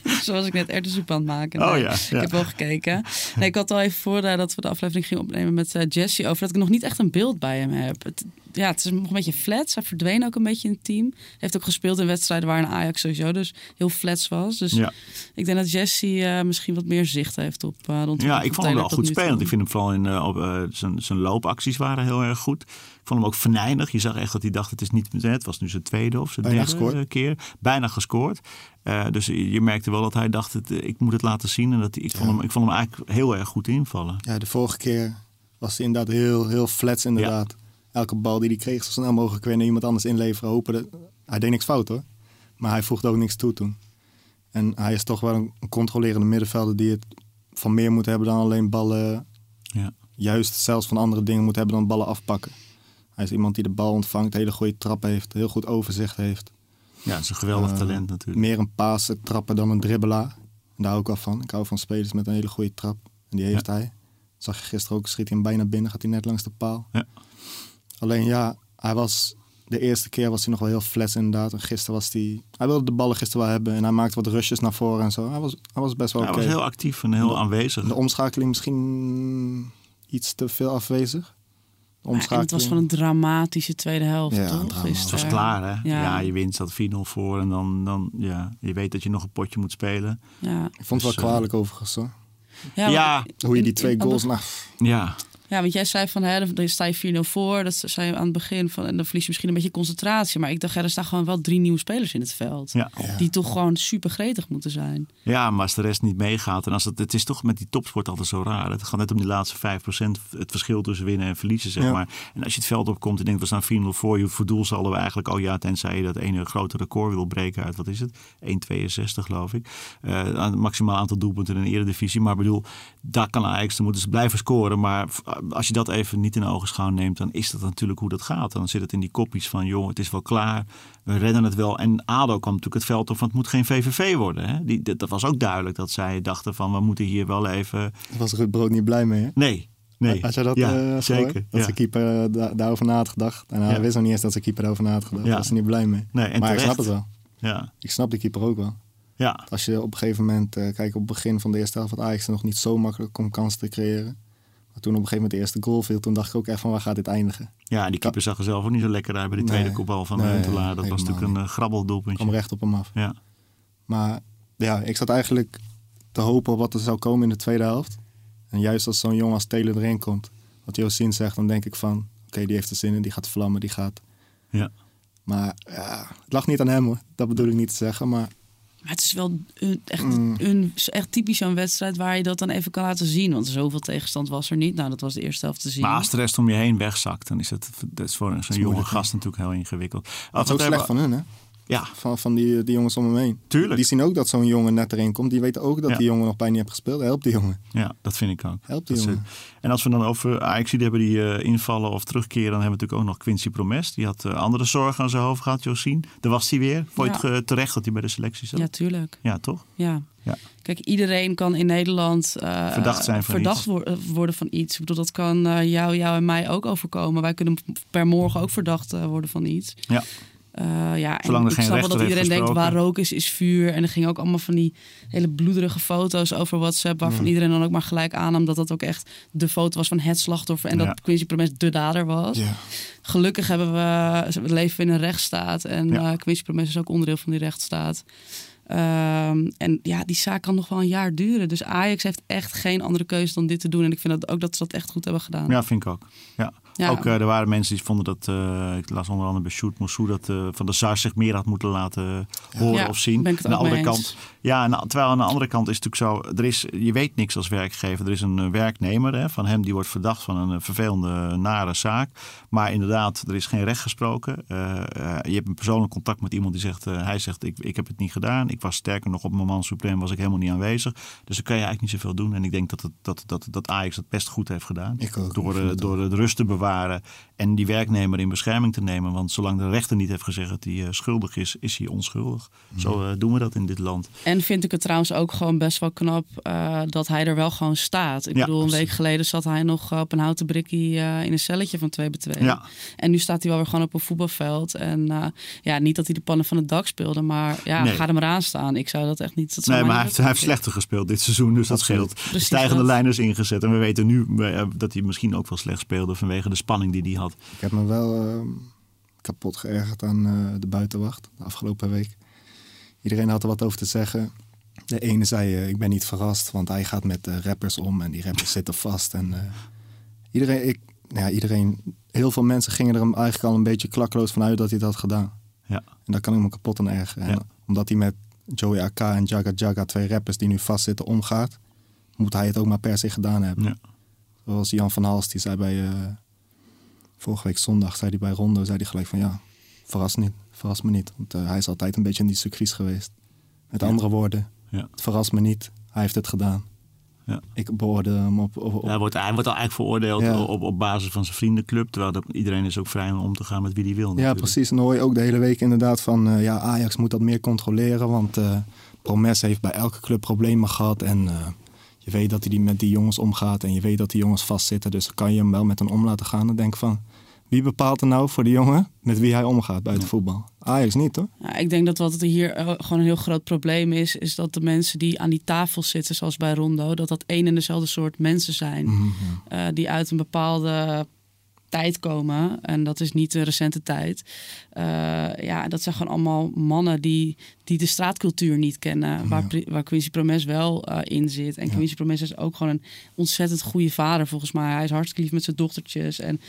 Zoals ik net erwtensoep aan het maken. Oh Nee, ja, Ik heb wel gekeken. Nee, ik had al even voor eh, dat we de aflevering gingen opnemen met eh, Jesse over dat ik nog niet echt een beeld bij hem heb. Het, ja, het is nog een beetje flats. Hij verdween ook een beetje in het team. Hij heeft ook gespeeld in wedstrijden waar een Ajax sowieso dus heel flats was. Dus Ja, ik denk dat Jesse eh, misschien wat meer zicht heeft op uh, rond ja ik vond hem wel goed spelend. Ik vind hem vooral in eh, eh, zijn, zijn loopacties waren heel erg goed. Vond hem ook venijnig. Je zag echt dat hij dacht, het is niet het was nu zijn tweede of zijn Bijna derde gescoord. eh, keer. Bijna gescoord. Eh, dus je merkte wel dat hij dacht, het, eh, ik moet het laten zien. En dat ik, vond hem, ik vond hem eigenlijk heel erg goed invallen. Ja, de vorige keer was hij inderdaad heel, heel flats inderdaad. Elke bal die hij kreeg, zo snel mogelijk weer naar iemand anders inleveren. Hopen dat... Hij deed niks fout hoor. Maar hij voegde ook niks toe toen. En hij is toch wel een, een controlerende middenvelder die het van meer moet hebben dan alleen ballen. Ja. Juist zelfs van andere dingen moet hebben dan ballen afpakken. Hij is iemand die de bal ontvangt, hele goede trap heeft, heel goed overzicht heeft. Ja, het is een geweldig Eh, talent natuurlijk. Meer een pasen trappen dan een dribbelaar. En daar hou ik wel van. Ik hou van spelers met een hele goede trap. En die heeft hij. Zag je gisteren ook, schiet hij hem bijna binnen, gaat hij net langs de paal. Ja. Alleen ja, hij was... De eerste keer was hij nog wel heel flats inderdaad. En gisteren was hij... Hij wilde de ballen gisteren wel hebben. En hij maakte wat rushes naar voren en zo. Hij was, hij was best wel hij oké. was heel actief en heel aanwezig. De omschakeling misschien iets te veel afwezig. Ja, en het was gewoon een dramatische tweede helft, Ja, toch? Het was klaar, hè? Ja, Ja. je wint, staat 4-0 voor. En dan, dan, ja, je weet dat je nog een potje moet spelen. Ja. Ik vond het Dus, wel kwalijk overigens hoor. Ja, Hoe je die in- twee in- goals... Nou, Ja, Ja, want jij zei van, hè, dan sta je 4-0 voor. Dat zei je aan het begin van, en dan verlies je misschien een beetje concentratie. Maar ik dacht, ja, er staan gewoon wel drie nieuwe spelers in het veld. ja. Die toch gewoon super gretig moeten zijn. ja, maar als de rest niet meegaat. En als het, het is toch met die topsport altijd zo raar. Het gaat net om die laatste 5%. Het verschil tussen winnen en verliezen, zeg Ja. maar. En als je het veld opkomt en denkt, we staan 4-0 voor. Je voor doel zullen we eigenlijk, oh ja, tenzij je dat ene grote record wil breken uit, wat is het? 1,62 geloof ik. Eh aan het maximaal aantal doelpunten in de eredivisie. Maar ik bedoel, daar kan Ajax, dan moeten ze blijven scoren. Maar als je dat even niet in ogenschouw neemt, dan is dat natuurlijk hoe dat gaat. Dan zit het in die kopjes van, joh, het is wel klaar, we redden het wel. En ADO kwam natuurlijk het veld op van, het moet geen VVV worden. Hè? Die, dat, was ook duidelijk dat zij dachten van, we moeten hier wel even... Daar was Ruud Brood niet blij mee, hè? Nee, Nee. Had je dat ja, uh, zeker? Dat ja. keeper uh, daarover na had gedacht. En hij ja. wist nog niet eens dat zijn keeper daarover na had gedacht. Daar was hij niet blij mee. Nee, en maar terecht. ik snap het wel. Ja. Ik snap de keeper ook wel. Ja. Als je op een gegeven moment, uh, kijk op het begin van de eerste helft van Ajax nog niet zo makkelijk om kansen te creëren. Toen op een gegeven moment de eerste goal viel, toen dacht ik ook echt van waar gaat dit eindigen? Ja, en die keeper zag er zelf ook niet zo lekker uit bij die tweede kopbal van nee, Huntelaar. Dat was natuurlijk een uh, grabbeldoelpuntje. kwam recht op hem af. Ja. Maar ja, ik zat eigenlijk te hopen op wat er zou komen in de tweede helft. En juist als zo'n jongen als Taylor erin komt, wat Josien zegt, dan denk ik van... Oké, die heeft er zin in, die gaat vlammen, die gaat... Ja. Maar ja, het lag niet aan hem hoor. Dat bedoel ik niet te zeggen, maar... Maar het is wel een, echt, mm. een, echt typisch zo'n wedstrijd waar je dat dan even kan laten zien. Want zoveel tegenstand was er niet. Nou, dat was de eerste helft te zien. Maar als de rest om je heen wegzakt, dan is het dat is voor zo'n jonge gast natuurlijk heel ingewikkeld. Dat is ook slecht van hun, hè? Ja. Van, van die, die jongens om hem heen. Tuurlijk. Die zien ook dat zo'n jongen net erin komt. Die weten ook dat die jongen nog bijna niet heeft gespeeld. Help die jongen. Ja, dat vind ik ook. Help die jongen. En als we dan over Ajax hebben die uh, invallen of terugkeren... dan hebben we natuurlijk ook nog Quincy Promes. Die had uh, andere zorgen aan zijn hoofd gehad, Josien. Daar was hij weer. Vond je het terecht dat hij bij de selectie zat? Ja, tuurlijk. Ja, toch? Ja. ja. Kijk, iedereen kan in Nederland uh, verdacht, zijn van verdacht worden van iets. Ik bedoel, dat kan jou, jou en mij ook overkomen. Wij kunnen per morgen ook verdacht worden van iets. Ja. Uh, ja, en ik snap wel dat iedereen denkt waar rook is, is vuur. En er gingen ook allemaal van die hele bloederige foto's over WhatsApp. Waarvan mm. iedereen dan ook maar gelijk aannam dat dat ook echt de foto was van het slachtoffer. En dat Quincy Promes de dader was. Ja. Gelukkig hebben we, we leven in een rechtsstaat. En ja. uh, Quincy Promes is ook onderdeel van die rechtsstaat. Um, en ja, die zaak kan nog wel een jaar duren. Dus Ajax heeft echt geen andere keuze dan dit te doen. En ik vind dat ook dat ze dat echt goed hebben gedaan. Ja, vind ik ook. Ja. Ja. Ook uh, er waren mensen die vonden dat, uh, ik las onder andere bij Shoot Moussou, dat uh, Van de Sar zich meer had moeten laten horen ja, of zien. aan de andere kant, ja, en, terwijl aan de andere kant is het natuurlijk zo, er is, je weet niks als werkgever. Er is een werknemer hè, van hem die wordt verdacht van een vervelende, nare zaak. Maar inderdaad, er is geen recht gesproken. je hebt een persoonlijk contact met iemand die zegt, hij zegt, ik, ik heb het niet gedaan. Ik was sterker nog op mijn man supreme was ik helemaal niet aanwezig. Dus dan kan je eigenlijk niet zoveel doen. En ik denk dat, het, dat, dat, dat Ajax het best goed heeft gedaan. door, door de rust te bewaren Guevara en die werknemer in bescherming te nemen. Want zolang de rechter niet heeft gezegd dat hij uh, schuldig is, is hij onschuldig. Mhm. Zo uh, doen we dat in dit land. En vind ik het trouwens ook gewoon best wel knap uh, dat hij er wel gewoon staat. Ik ja, bedoel, een week geleden zat hij nog op een houten brikkie in een celletje van 2 bij 2. Ja. En nu staat hij wel weer gewoon op een voetbalveld. En ja, niet dat hij de pannen van het dak speelde, maar ja, nee. ga er maar aan staan. Ik zou dat echt niet... Dat nee, maar hij heeft, hij heeft, slechter gespeeld dit seizoen, dus dat scheelt. Precies Stijgende dat. lijners ingezet. En we weten nu dat hij misschien ook wel slecht speelde vanwege de spanning die hij had. Ik heb me wel uh, kapot geërgerd aan uh, de buitenwacht de afgelopen week. Iedereen had er wat over te zeggen. De ene zei, uh, ik ben niet verrast, want hij gaat met rappers om en die rappers zitten vast. En iedereen, ik, ja, iedereen, heel veel mensen gingen er hem eigenlijk al een beetje klakloos vanuit dat hij dat had gedaan. Ja. En daar kan ik me kapot aan ergeren. Ja. omdat hij met Joey AK en Jaga Jaga, twee rappers die nu vastzitten, omgaat, moet hij het ook maar per se gedaan hebben. Ja. Zoals Jan van Hals, die zei bij vorige week zondag zei hij bij Rondo, zei hij gelijk van ja, verras, niet, verras me niet. Want uh, hij is altijd een beetje in die circuit geweest. Met ja. andere woorden, ja. het verrast me niet, hij heeft het gedaan. Ja. Ik beoordeel hem op... op, op... hij, wordt, hij wordt al eigenlijk veroordeeld ja. op, op basis van zijn vriendenclub. Terwijl dat, iedereen is ook vrij om te gaan met wie hij wil. Natuurlijk. Ja, precies. En dan hoor je ook de hele week inderdaad van... Uh, ja, Ajax moet dat meer controleren. Want uh, Promes heeft bij elke club problemen gehad. En uh, je weet dat hij met die jongens omgaat. En je weet dat die jongens vastzitten. Dus dan kan je hem wel met een om laten gaan. En denk van... Wie bepaalt er nou voor de jongen met wie hij omgaat buiten voetbal? Ajax niet, toch? Ja, ik denk dat wat hier eh, gewoon een heel groot probleem is, is dat de mensen die aan die tafel zitten, zoals bij Rondo, dat dat één en dezelfde soort mensen zijn. Mhm. uh, die uit een bepaalde tijd komen. En dat is niet de recente tijd. Uh, ja, dat zijn gewoon allemaal mannen die, die de straatcultuur niet kennen. Waar, waar Quincy Promes wel uh, in zit. En ja. Quincy Promes is ook gewoon een ontzettend goede vader volgens mij. Hij is hartstikke lief met zijn dochtertjes. En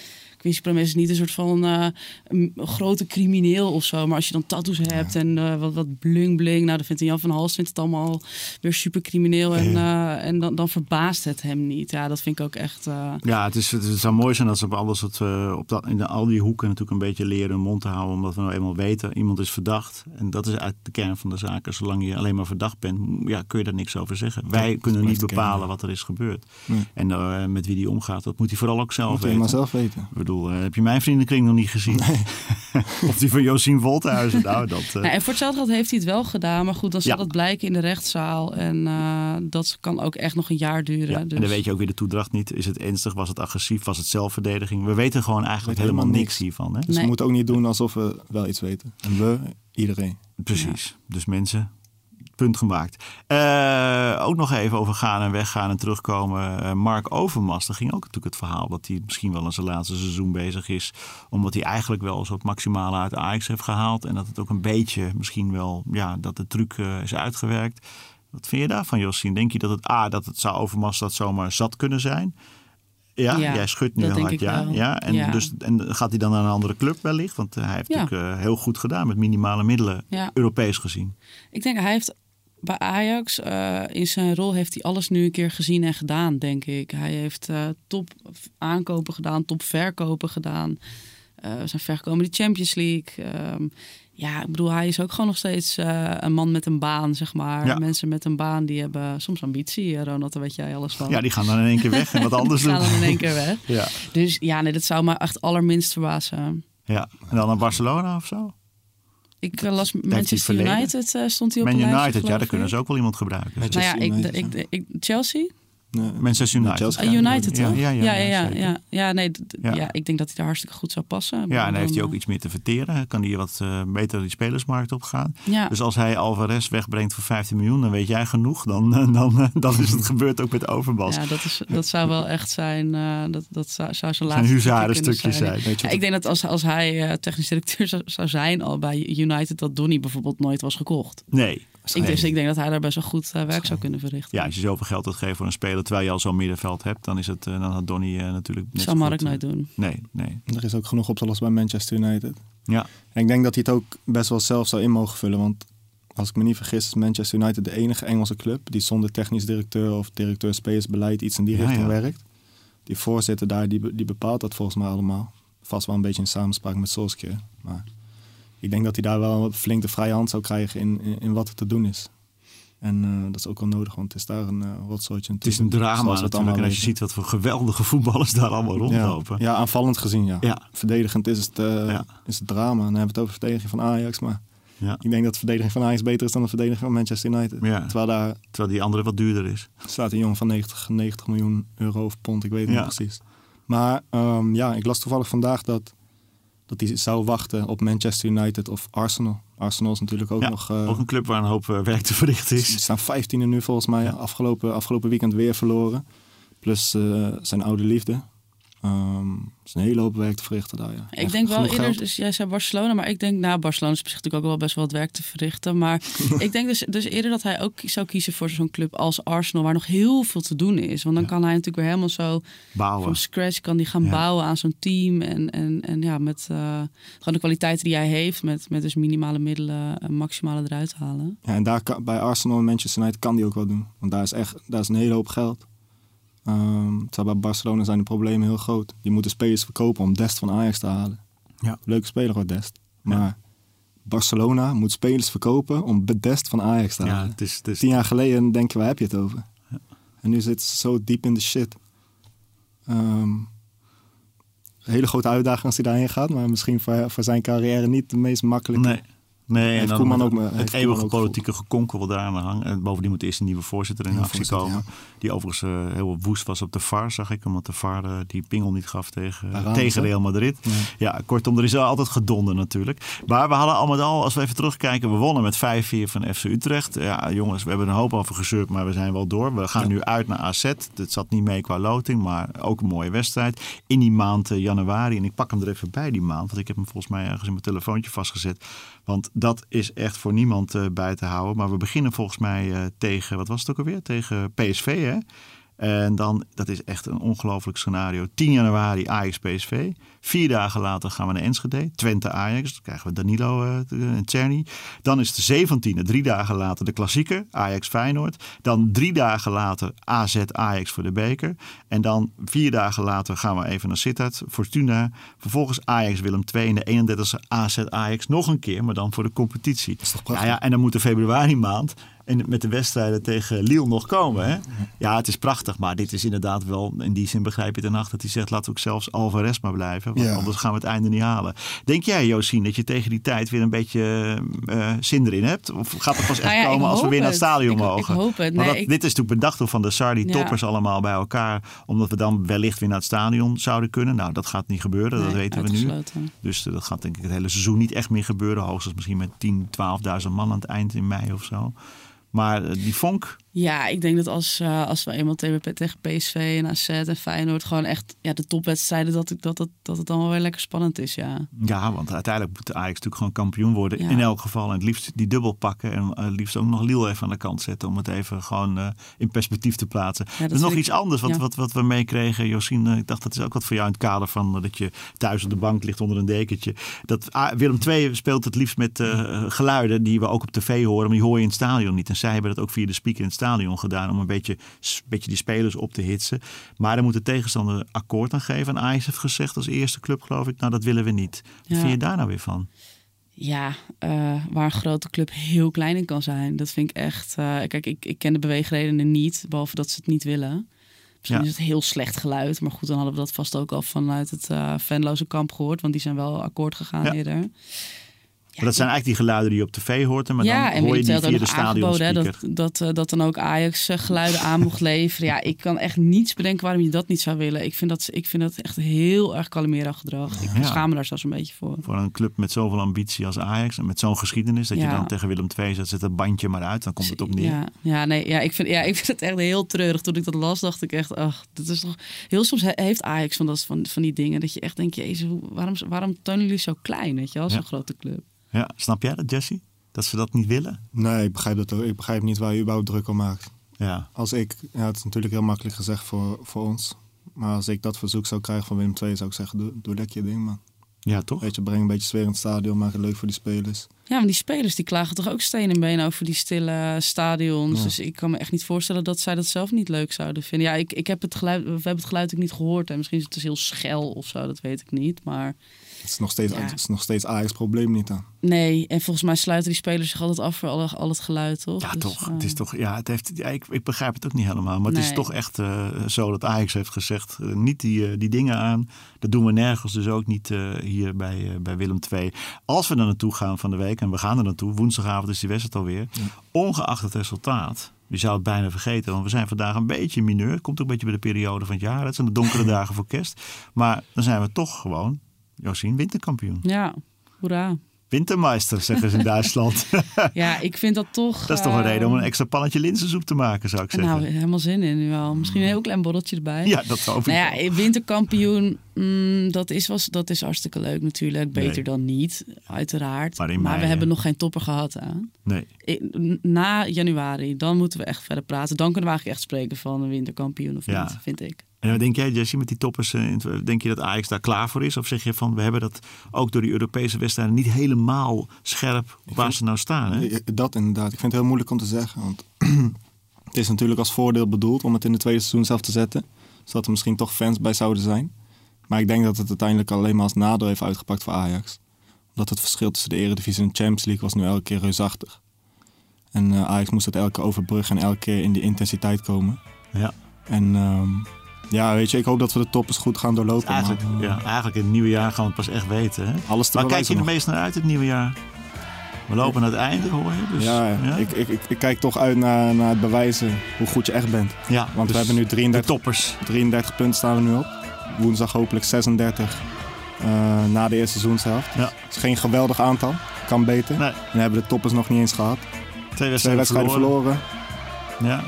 Quincy Promes is niet een soort van uh, een grote crimineel of zo. Maar als je dan tattoos hebt en uh, wat, wat bling bling. Nou, dan vindt Jan van Hals vindt het allemaal weer super crimineel. En, uh, en dan, dan verbaast het hem niet. Ja, dat vind ik ook echt... Ja, het, is, het, zou mooi zijn als ze op alles wat op dat, in de, al die hoeken natuurlijk een beetje leren hun mond te houden. Omdat we nou eenmaal weten, iemand is verdacht. En dat is uit de kern van de zaken. Zolang je alleen maar verdacht bent, ja, kun je daar niks over zeggen. Wij kunnen niet bepalen wat er is gebeurd. En uh, met wie die omgaat, dat moet hij vooral ook zelf moet weten. maar zelf weten. Ik bedoel, uh, heb je mijn vriendenkring nog niet gezien? Nee. of die van Josien Volthuizen? Nou, dat, uh... nou, en voor hetzelfde geld heeft hij het wel gedaan. Maar goed, dan zal ja. dat blijken in de rechtszaal. En dat kan ook echt nog een jaar duren. Ja. Dus... En dan weet je ook weer de toedracht niet. Is het ernstig? Was het agressief? Was het zelfverdediging? We weten gewoon eigenlijk helemaal, helemaal niks hiervan. Hè? Dus nee. we moeten ook niet doen alsof we wel iets weten. En we, iedereen. Precies. Dus mensen, punt gemaakt. Uh, ook nog even over gaan en weggaan en terugkomen. Uh, Mark Overmars, daar ging ook natuurlijk het verhaal dat hij misschien wel in zijn laatste seizoen bezig is. Omdat hij eigenlijk wel zo het maximale uit Ajax heeft gehaald. En dat het ook een beetje misschien wel, ja, dat de truc uh, is uitgewerkt. Wat vind je daarvan, Josien? Denk je dat het A, dat het zou Overmars dat zomaar zat kunnen zijn? Ja, ja, jij schudt nu heel hard ja. Wel. ja. En, ja. Dus, en gaat hij dan naar een andere club wellicht? Want hij heeft Ja. natuurlijk uh, heel goed gedaan met minimale middelen, Ja. Europees gezien. Ik denk, hij heeft bij Ajax uh, in zijn rol heeft hij alles nu een keer gezien en gedaan, denk ik. Hij heeft uh, top aankopen gedaan, top verkopen gedaan. Uh, zijn vergekomen in de Champions League. Um, ja, ik bedoel, hij is ook gewoon nog steeds een man met een baan, zeg maar. Ja. Mensen met een baan die hebben soms ambitie. Ronald, daar weet jij alles van. Ja, die gaan dan in één keer weg en wat anders die doen. gaan dan in één keer weg. Ja. Dus ja, nee, dat zou me echt allerminst verbazen. ja, en dan naar Barcelona of zo? Ik uh, las hij Manchester? United, uh, stond hij op Man United, ja, daar kunnen ze ook wel iemand gebruiken. Manchester Nou ja, ik, ik, ik, Chelsea? Manchester United. Chelsea. Uh, United, Ja, toch? ja, ja, ja, ja, ja, zeker. ja, ja, nee, Ja. ja. ik denk dat hij daar hartstikke goed zou passen. Ja, en dan heeft hij ook iets meer te verteren. Kan hij wat uh, beter die spelersmarkt opgaan. eh, Ja, Dus als hij Alvarez wegbrengt voor 15 miljoen, dan weet jij genoeg. Dan, dan, dan is het gebeurd ook met Overbas. ja dat, is, dat zou wel echt zijn. uh, dat, dat zou, zou zijn Zijn laatste huzarenstukje kunnen zijn. Weet je Ja, ik denk dat als, als hij uh, technisch directeur zou, zou zijn al bij United, dat Donny bijvoorbeeld nooit was gekocht. Nee. Ik, dus ik denk dat hij daar best wel goed uh, werk zou kunnen verrichten. Ja, als je zoveel geld wilt geven voor een speler, terwijl je al zo'n middenveld hebt, dan, is het, uh, dan had Donny uh, natuurlijk net dat zou zo Mark nooit doen. Nee, nee. Er is ook genoeg op te lossen bij Manchester United. Ja. En ik denk dat hij het ook best wel zelf zou in mogen vullen. Want als ik me niet vergis, is Manchester United de enige Engelse club die zonder technisch directeur of directeur spelersbeleid iets in die Ja, richting ja. werkt. Die voorzitter daar, die, die bepaalt dat volgens mij allemaal. Vast wel een beetje in samenspraak met Solskjaer. Maar ik denk dat hij daar wel flink de vrije hand zou krijgen in, in, in wat er te doen is. En eh, dat is ook wel nodig, want het is daar een uh, rotzooitje. Het is een drama natuurlijk. En als je ziet wat voor geweldige voetballers daar allemaal rondlopen. Ja, ja aanvallend gezien, ja. Ja. Verdedigend is het, uh, Ja. is het drama. Dan hebben we het over verdediging van Ajax. Maar Ja. ik denk dat de verdediging van Ajax beter is dan de verdediging van Manchester United. Terwijl daar Terwijl die andere wat duurder is. staat een jongen van 90, 90 miljoen euro of pond. Ik weet het niet precies. Maar ehm, ja, ik las toevallig vandaag dat, dat hij zou wachten op Manchester United of Arsenal. Arsenal is natuurlijk ook Ja, nog... eh, Ook een club waar een hoop eh, werk te verrichten Ze is. staan 15e nu volgens mij. Afgelopen, afgelopen weekend weer verloren. Plus eh, zijn oude liefde. Ehm is een hele hoop werk te verrichten daar. Ja. Ik Echt denk wel eerder, geld. dus jij zei Barcelona, maar ik denk, nou, Barcelona is op zich natuurlijk ook wel best wel wat werk te verrichten. Maar ik denk dus, dus eerder dat hij ook zou kiezen voor zo'n club als Arsenal, waar nog heel veel te doen is. Want dan kan hij natuurlijk weer helemaal zo Bouwen. van scratch kan die gaan Ja. bouwen aan zo'n team. En, en, en ja, met eh, gewoon de kwaliteiten die hij heeft, met, met dus minimale middelen, een maximale eruit halen. Ja, en daar kan, bij Arsenal en Manchester United kan die ook wel doen. Want daar is echt daar is een hele hoop geld. Ehm terwijl bij Barcelona zijn de problemen heel groot. Die moeten spelers verkopen om Dest van Ajax te halen. Ja. Leuke speler hoor, Dest. Maar Barcelona moet spelers verkopen om Dest van Ajax te Ja, halen. het is, het is, Tien jaar geleden denken waar heb je het over? En nu zit ze zo diep in de shit. Ehm, een hele grote uitdaging als hij daarheen gaat. Maar misschien voor, voor zijn carrière niet de meest makkelijke. Nee. Nee, en dan ook het eeuwige ook politieke gekonkel wat daar aan hangt. En bovendien moet eerst een nieuwe voorzitter in Nieuwe actie voorzitter, komen. Die overigens eh, heel woest was op de VAR, zag ik. Omdat de VAR eh, die pingel niet gaf tegen, Ramos, tegen? Real Madrid. Ja. Ja, kortom, er is altijd gedonder natuurlijk. Maar we hadden al met al, als we even terugkijken, we wonnen met 5-4 van FC Utrecht. Ja, jongens, we hebben een hoop over gezeurd, maar we zijn wel door. We gaan Ja. nu uit naar AZ. Het zat niet mee qua loting, maar ook een mooie wedstrijd. In die maand eh, januari, en ik pak hem er even bij die maand, want ik heb hem volgens mij ergens in mijn telefoontje vastgezet. Want dat is echt voor niemand eh, bij te houden. Maar we beginnen volgens mij eh, tegen, wat was het ook alweer? Tegen PSV, hè? En dan, dat is echt een ongelooflijk scenario. 10 januari Ajax PSV. Vier dagen later gaan we naar Enschede. Twente Ajax. Dan krijgen we Danilo uh, en Czerny. Dan is de 17e, drie dagen later de klassieker. Ajax Feyenoord. Dan drie dagen later AZ Ajax voor de beker. En dan vier dagen later gaan we even naar Sittard. Fortuna. Vervolgens Ajax Willem II. In de 31e AZ Ajax nog een keer. Maar dan voor de competitie. Ja, ja, en dan moet de februari maand en met de wedstrijden tegen Lille nog komen. Hè? Ja, het is prachtig, maar dit is inderdaad wel, in die zin begrijp je de nacht dat hij zegt, laat ook zelfs Alvarez maar blijven, want anders gaan we het einde niet halen. Denk jij, Josien, dat je tegen die tijd weer een beetje uh, zin erin hebt? Of gaat het pas echt nou komen als we weer naar het stadion mogen? Ik hoop het. Nee, dit is natuurlijk bedacht door Van der Sar, die toppers allemaal bij elkaar, omdat we dan wellicht weer naar het stadion zouden kunnen. Nou, dat gaat niet gebeuren, dat weten we nu. Dus uh, dat gaat denk ik het hele seizoen niet echt meer gebeuren, hoogstens misschien met 10, 12.000 man aan het eind in mei of zo. Maar eh, die vonk, ja, ik denk dat als, uh, als we eenmaal tegen PSV en AZ en Feyenoord gewoon echt ja, de topwedstrijden, dat, ik, dat, dat, dat het dan wel weer lekker spannend is, ja. Ja, want uiteindelijk moet de Ajax natuurlijk gewoon kampioen worden. In elk geval. En het liefst die dubbel pakken en uh, liefst ook nog Lille even aan de kant zetten om het even gewoon uh, in perspectief te plaatsen. Ja, dat is nog iets anders wat, wat, wat we meekregen. Josien, ik dacht dat is ook wat voor jou in het kader van dat je thuis op de bank ligt onder een dekentje. Dat Willem II speelt het liefst met geluiden die we ook op tv horen, maar die hoor je in het stadion niet. En zij hebben dat ook via de speaker in het stadion stadion gedaan om een beetje, beetje die spelers op te hitsen. Maar dan moet de tegenstander akkoord aan geven. En Ajax heeft gezegd als eerste club, geloof ik, nou dat willen we niet. Wat vind je daar nou weer van? Ja, uh, waar een grote club heel klein in kan zijn. Dat vind ik echt. Uh, kijk, ik, ik ken de beweegredenen niet, behalve dat ze het niet willen. Misschien is het heel slecht geluid. Maar goed, dan hadden we dat vast ook al vanuit het uh, Venloze kamp gehoord. Want die zijn wel akkoord gegaan ja. eerder dat zijn eigenlijk die geluiden die je op tv hoort, maar ja, dan hoor je die via de stadion dat, dat, eh, dat dan ook Ajax eh, geluiden aan mocht leveren. Ja, ik kan echt niets bedenken waarom je dat niet zou willen. Ik vind dat, ik vind dat echt heel erg Calimera gedrag. Ik schaam me daar zelfs een beetje voor. Voor een club met zoveel ambitie als Ajax en met zo'n geschiedenis, dat je dan tegen Willem II zet, zet het bandje maar uit, dan komt het op neer. Ja, ja, nee, ja, ik, vind, ja, ik vind het echt heel treurig. Toen ik dat las, dacht ik echt, ach, dat is toch... Heel soms heeft Ajax van, dat, van, van die dingen dat je echt denkt, jezus, waarom, waarom tonen jullie zo klein, weet je, als een grote club? Ja, snap jij dat, Jesse? Dat ze dat niet willen? Nee, ik begrijp dat ook. Ik begrijp niet waar je überhaupt druk om maakt. Ja. Als ik, ja, het is natuurlijk heel makkelijk gezegd voor, voor ons. Maar als ik dat verzoek zou krijgen van Willem II, zou ik zeggen: doe, doe lekker je ding, man. Ja, toch? Weet je, breng een beetje sfeer in het stadion, maak het leuk voor die spelers. Ja, maar die spelers die klagen toch ook steen en been over die stille stadions. Dus ik kan me echt niet voorstellen dat zij dat zelf niet leuk zouden vinden. Ja, ik, ik heb het geluid, we hebben het geluid ook niet gehoord. En misschien is het dus heel schel of zo, dat weet ik niet. Maar het is nog steeds, ja. het is nog steeds Ajax probleem niet dan. Nee, en volgens mij sluiten die spelers zich altijd af voor al, al het geluid, toch? Ja, dus, toch. Het is toch, ja, het heeft, ja, ik, ik begrijp het ook niet helemaal. Maar het is toch echt uh, zo dat Ajax heeft gezegd: uh, niet die, uh, die dingen aan. Dat doen we nergens, dus ook niet hier bij, bij Willem II. Als we er naartoe gaan van de week, en we gaan er naartoe, woensdagavond is die wedstrijd alweer. Ja. Ongeacht het resultaat. Je zou het bijna vergeten, want we zijn vandaag een beetje mineur. Het komt ook een beetje bij de periode van het jaar. Het zijn de donkere dagen voor kerst. Maar dan zijn we toch gewoon Josien winterkampioen. Ja, hoera. Wintermeister, zeggen ze in Duitsland. ja, ik vind dat toch... Dat is toch een reden om een ehm, extra pannetje linzensoep te maken, zou ik zeggen. Nou, helemaal zin in nu wel. Misschien een heel klein borreltje erbij. Ja, dat hoop ik nou ja, Winterkampioen, mm, dat, is, was, dat is hartstikke leuk natuurlijk. Beter dan niet, uiteraard. Maar, maar we hebben nog geen topper gehad. Hè? Nee. Na januari, dan moeten we echt verder praten. Dan kunnen we eigenlijk echt spreken van een winterkampioen of niet, vind ik. En wat denk jij, Jesse, met die toppers? Eh, denk je dat Ajax daar klaar voor is? Of zeg je van, we hebben dat ook door die Europese wedstrijden niet helemaal scherp waar ze nou staan? Hè? Dat inderdaad. Ik vind het heel moeilijk om te zeggen. Want het is natuurlijk als voordeel bedoeld om het in de tweede seizoen zelf te zetten. Zodat er misschien toch fans bij zouden zijn. Maar ik denk dat het uiteindelijk alleen maar als nadeel heeft uitgepakt voor Ajax. Omdat het verschil tussen de Eredivisie en de Champions League was nu elke keer reusachtig. En uh, Ajax moest het elke keer overbruggen en elke keer in die intensiteit komen. Ja. En... Uh, ja, weet je, ik hoop dat we de toppers goed gaan doorlopen. Eigenlijk, ja, eigenlijk in het nieuwe jaar gaan we het pas echt weten. Hè? Alles te Waar kijk je het meest naar uit, het nieuwe jaar? We lopen naar het einde, hoor je. Dus, ja, ja. Ik, ik, ik, kijk toch uit naar, naar het bewijzen hoe goed je echt bent. Ja, Want we dus hebben nu 33, toppers. 33 punten staan we nu op. Woensdag hopelijk 36 uh, na de eerste seizoenshelft. Ja. Dat is geen geweldig aantal. Kan beter. Nee. En hebben de toppers nog niet eens gehad. Twee wedstrijden, Twee wedstrijden verloren. verloren. Ja.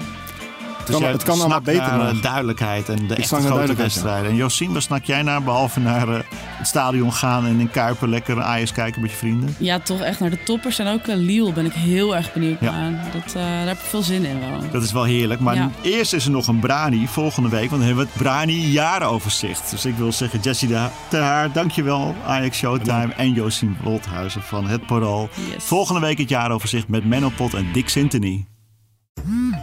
Het kan, het kan allemaal beter. naar maar- eh, duidelijkheid en de echte naar grote duidelijkheid, wedstrijden. En Josien, waar snak jij naar? Behalve naar eh, het stadion gaan en in Kuipen lekker Ajax kijken met je vrienden. Ja, toch echt naar de toppers. En ook uh, Lille ben ik heel erg benieuwd Ja. naar. Dat, eh, daar heb ik veel zin in wel. Dat is wel heerlijk. Maar Ja. eerst is er nog een Brani volgende week. Want dan hebben we het Brani jaaroverzicht. Dus ik wil zeggen, Jessie de Ter Haar, dankjewel. Ajax Showtime en Josien Wolthuizen van Het Parool. Yes. Volgende week het jaaroverzicht met Menno Pot en Dick Sintony.